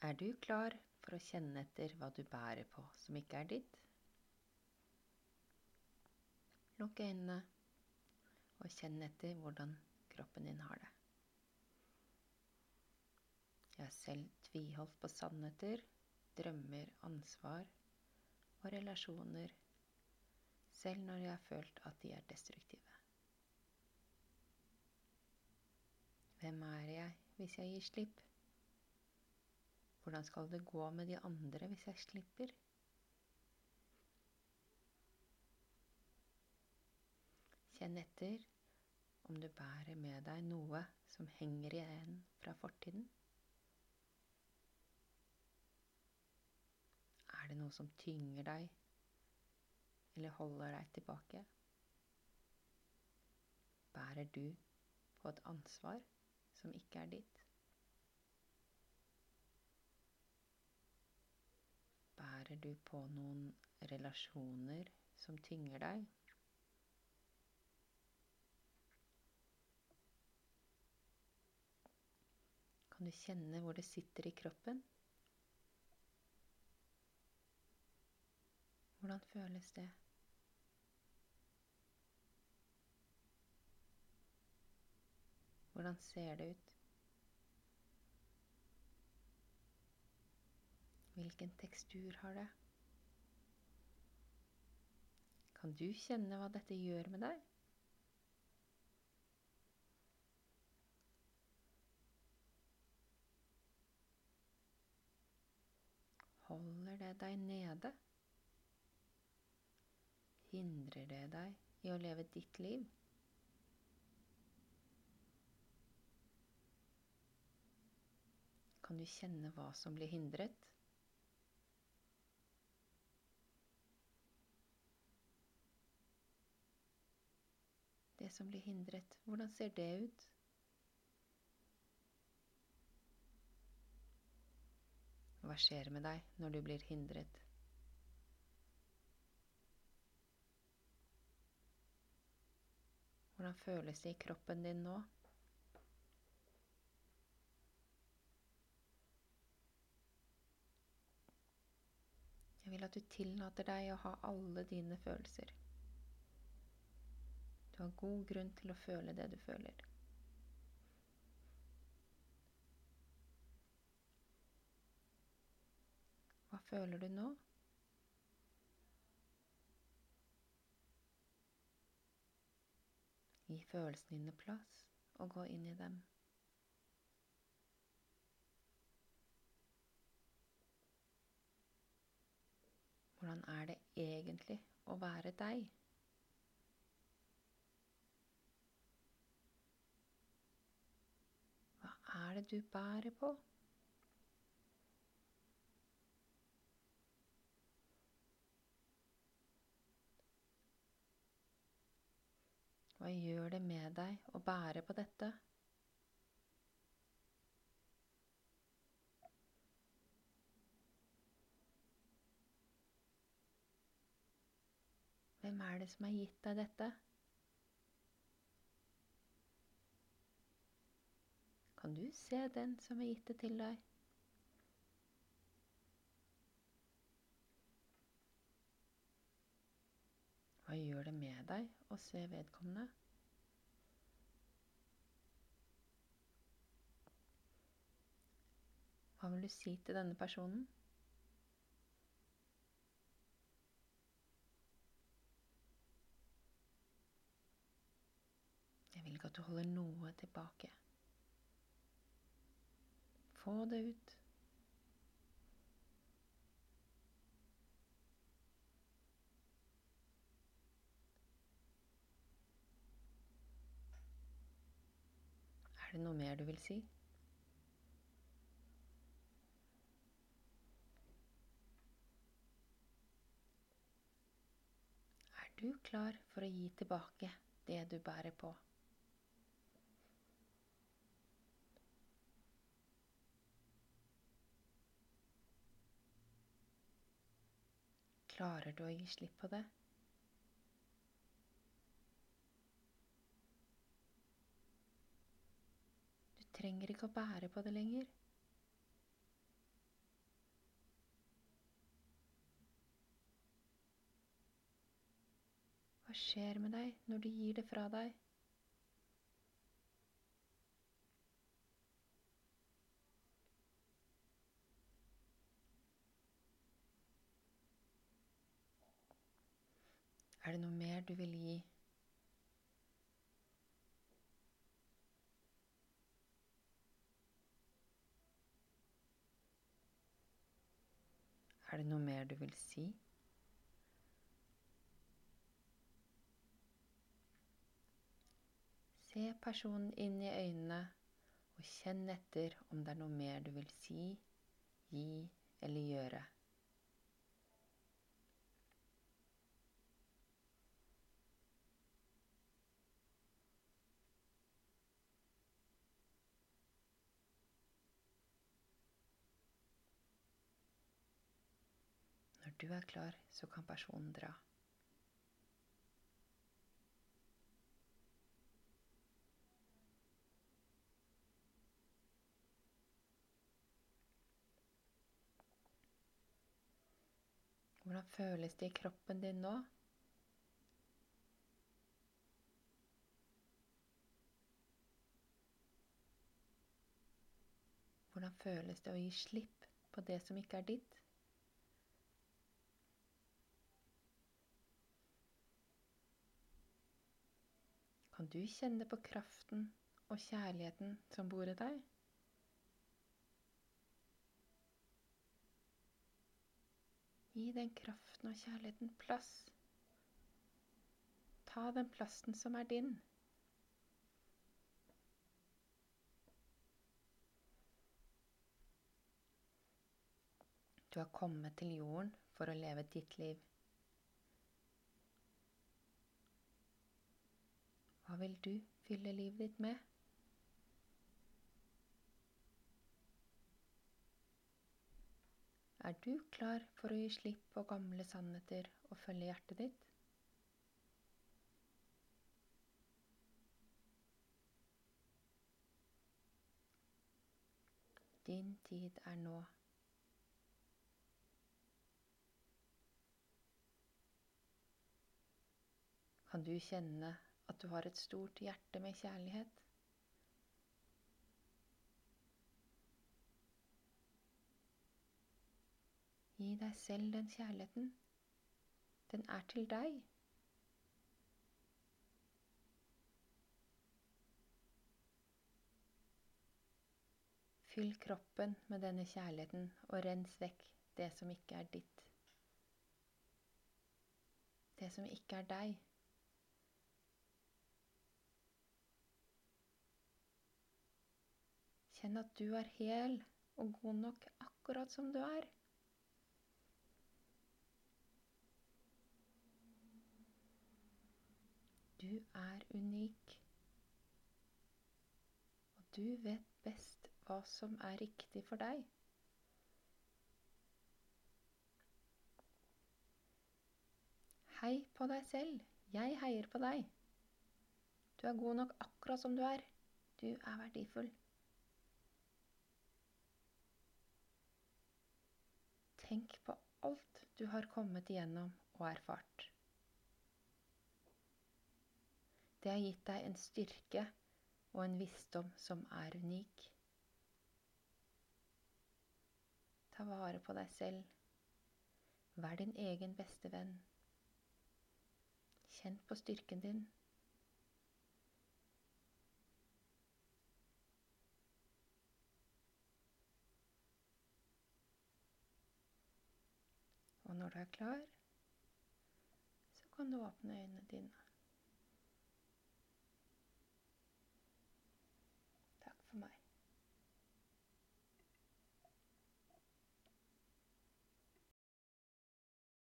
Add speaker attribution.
Speaker 1: Er du klar for å kjenne etter hva du bærer på som ikke er ditt? Lukk øynene og kjenn etter hvordan kroppen din har det. Jeg har selv tviholdt på sannheter, drømmer, ansvar og relasjoner, selv når jeg har følt at de er destruktive. Hvem er jeg hvis jeg gir slipp? Hvordan skal det gå med de andre hvis jeg slipper? Kjenn etter om du bærer med deg noe som henger igjen fra fortiden. Er det noe som tynger deg eller holder deg tilbake? Bærer du på et ansvar som ikke er ditt? Bærer du på noen relasjoner som tynger deg? Kan du kjenne hvor det sitter i kroppen? Hvordan føles det? Hvordan ser det ut? Hvilken tekstur har det? Kan du kjenne hva dette gjør med deg? Holder det deg nede? Hindrer det deg i å leve ditt liv? Kan du kjenne hva som blir hindret? Det som blir hindret, hvordan ser det ut? Hva skjer med deg når du blir hindret? Hvordan føles det i kroppen din nå? Jeg vil at du tillater deg å ha alle dine følelser. Du har god grunn til å føle det du føler. Hva føler du nå? Gi følelsene dine plass, og gå inn i dem. Hvordan er det egentlig å være deg? Hva er det du bærer på? Hva gjør det med deg å bære på dette? Hvem er det som har gitt deg dette? Kan du se den som har gitt det til deg? Hva gjør det med deg å se vedkommende? Hva vil du si til denne personen? Jeg vil ikke at du holder noe tilbake. Få det ut. Er det noe mer du vil si? Er du klar for å gi tilbake det du bærer på? Klarer du å gi slipp på det? Du trenger ikke å bære på det lenger. Hva skjer med deg når du gir det fra deg? Er det noe mer du vil gi? Er det noe mer du vil si? Se personen inn i øynene og kjenn etter om det er noe mer du vil si, gi eller gjøre. Når du er klar, så kan personen dra. Hvordan føles det i kroppen din nå? Hvordan føles det å gi slipp på det som ikke er ditt? Kan du kjenne på kraften og kjærligheten som bor i deg? Gi den kraften og kjærligheten plass. Ta den plassen som er din. Du har kommet til jorden for å leve ditt liv. Hva vil du fylle livet ditt med? Er du klar for å gi slipp på gamle sannheter og følge hjertet ditt? Din tid er nå. Kan du kjenne at du har et stort hjerte med kjærlighet. Gi deg selv den kjærligheten. Den er til deg. Fyll kroppen med denne kjærligheten og rens vekk det som ikke er ditt. Det som ikke er deg. Kjenn at du er hel og god nok akkurat som du er. Du er unik. Og du vet best hva som er riktig for deg. Hei på deg selv. Jeg heier på deg. Du er god nok akkurat som du er. Du er verdifull. Tenk på alt du har kommet igjennom og erfart. Det har gitt deg en styrke og en visdom som er unik. Ta vare på deg selv. Vær din egen beste venn. Kjenn på styrken din. Når du er klar, så kan du åpne øynene dine.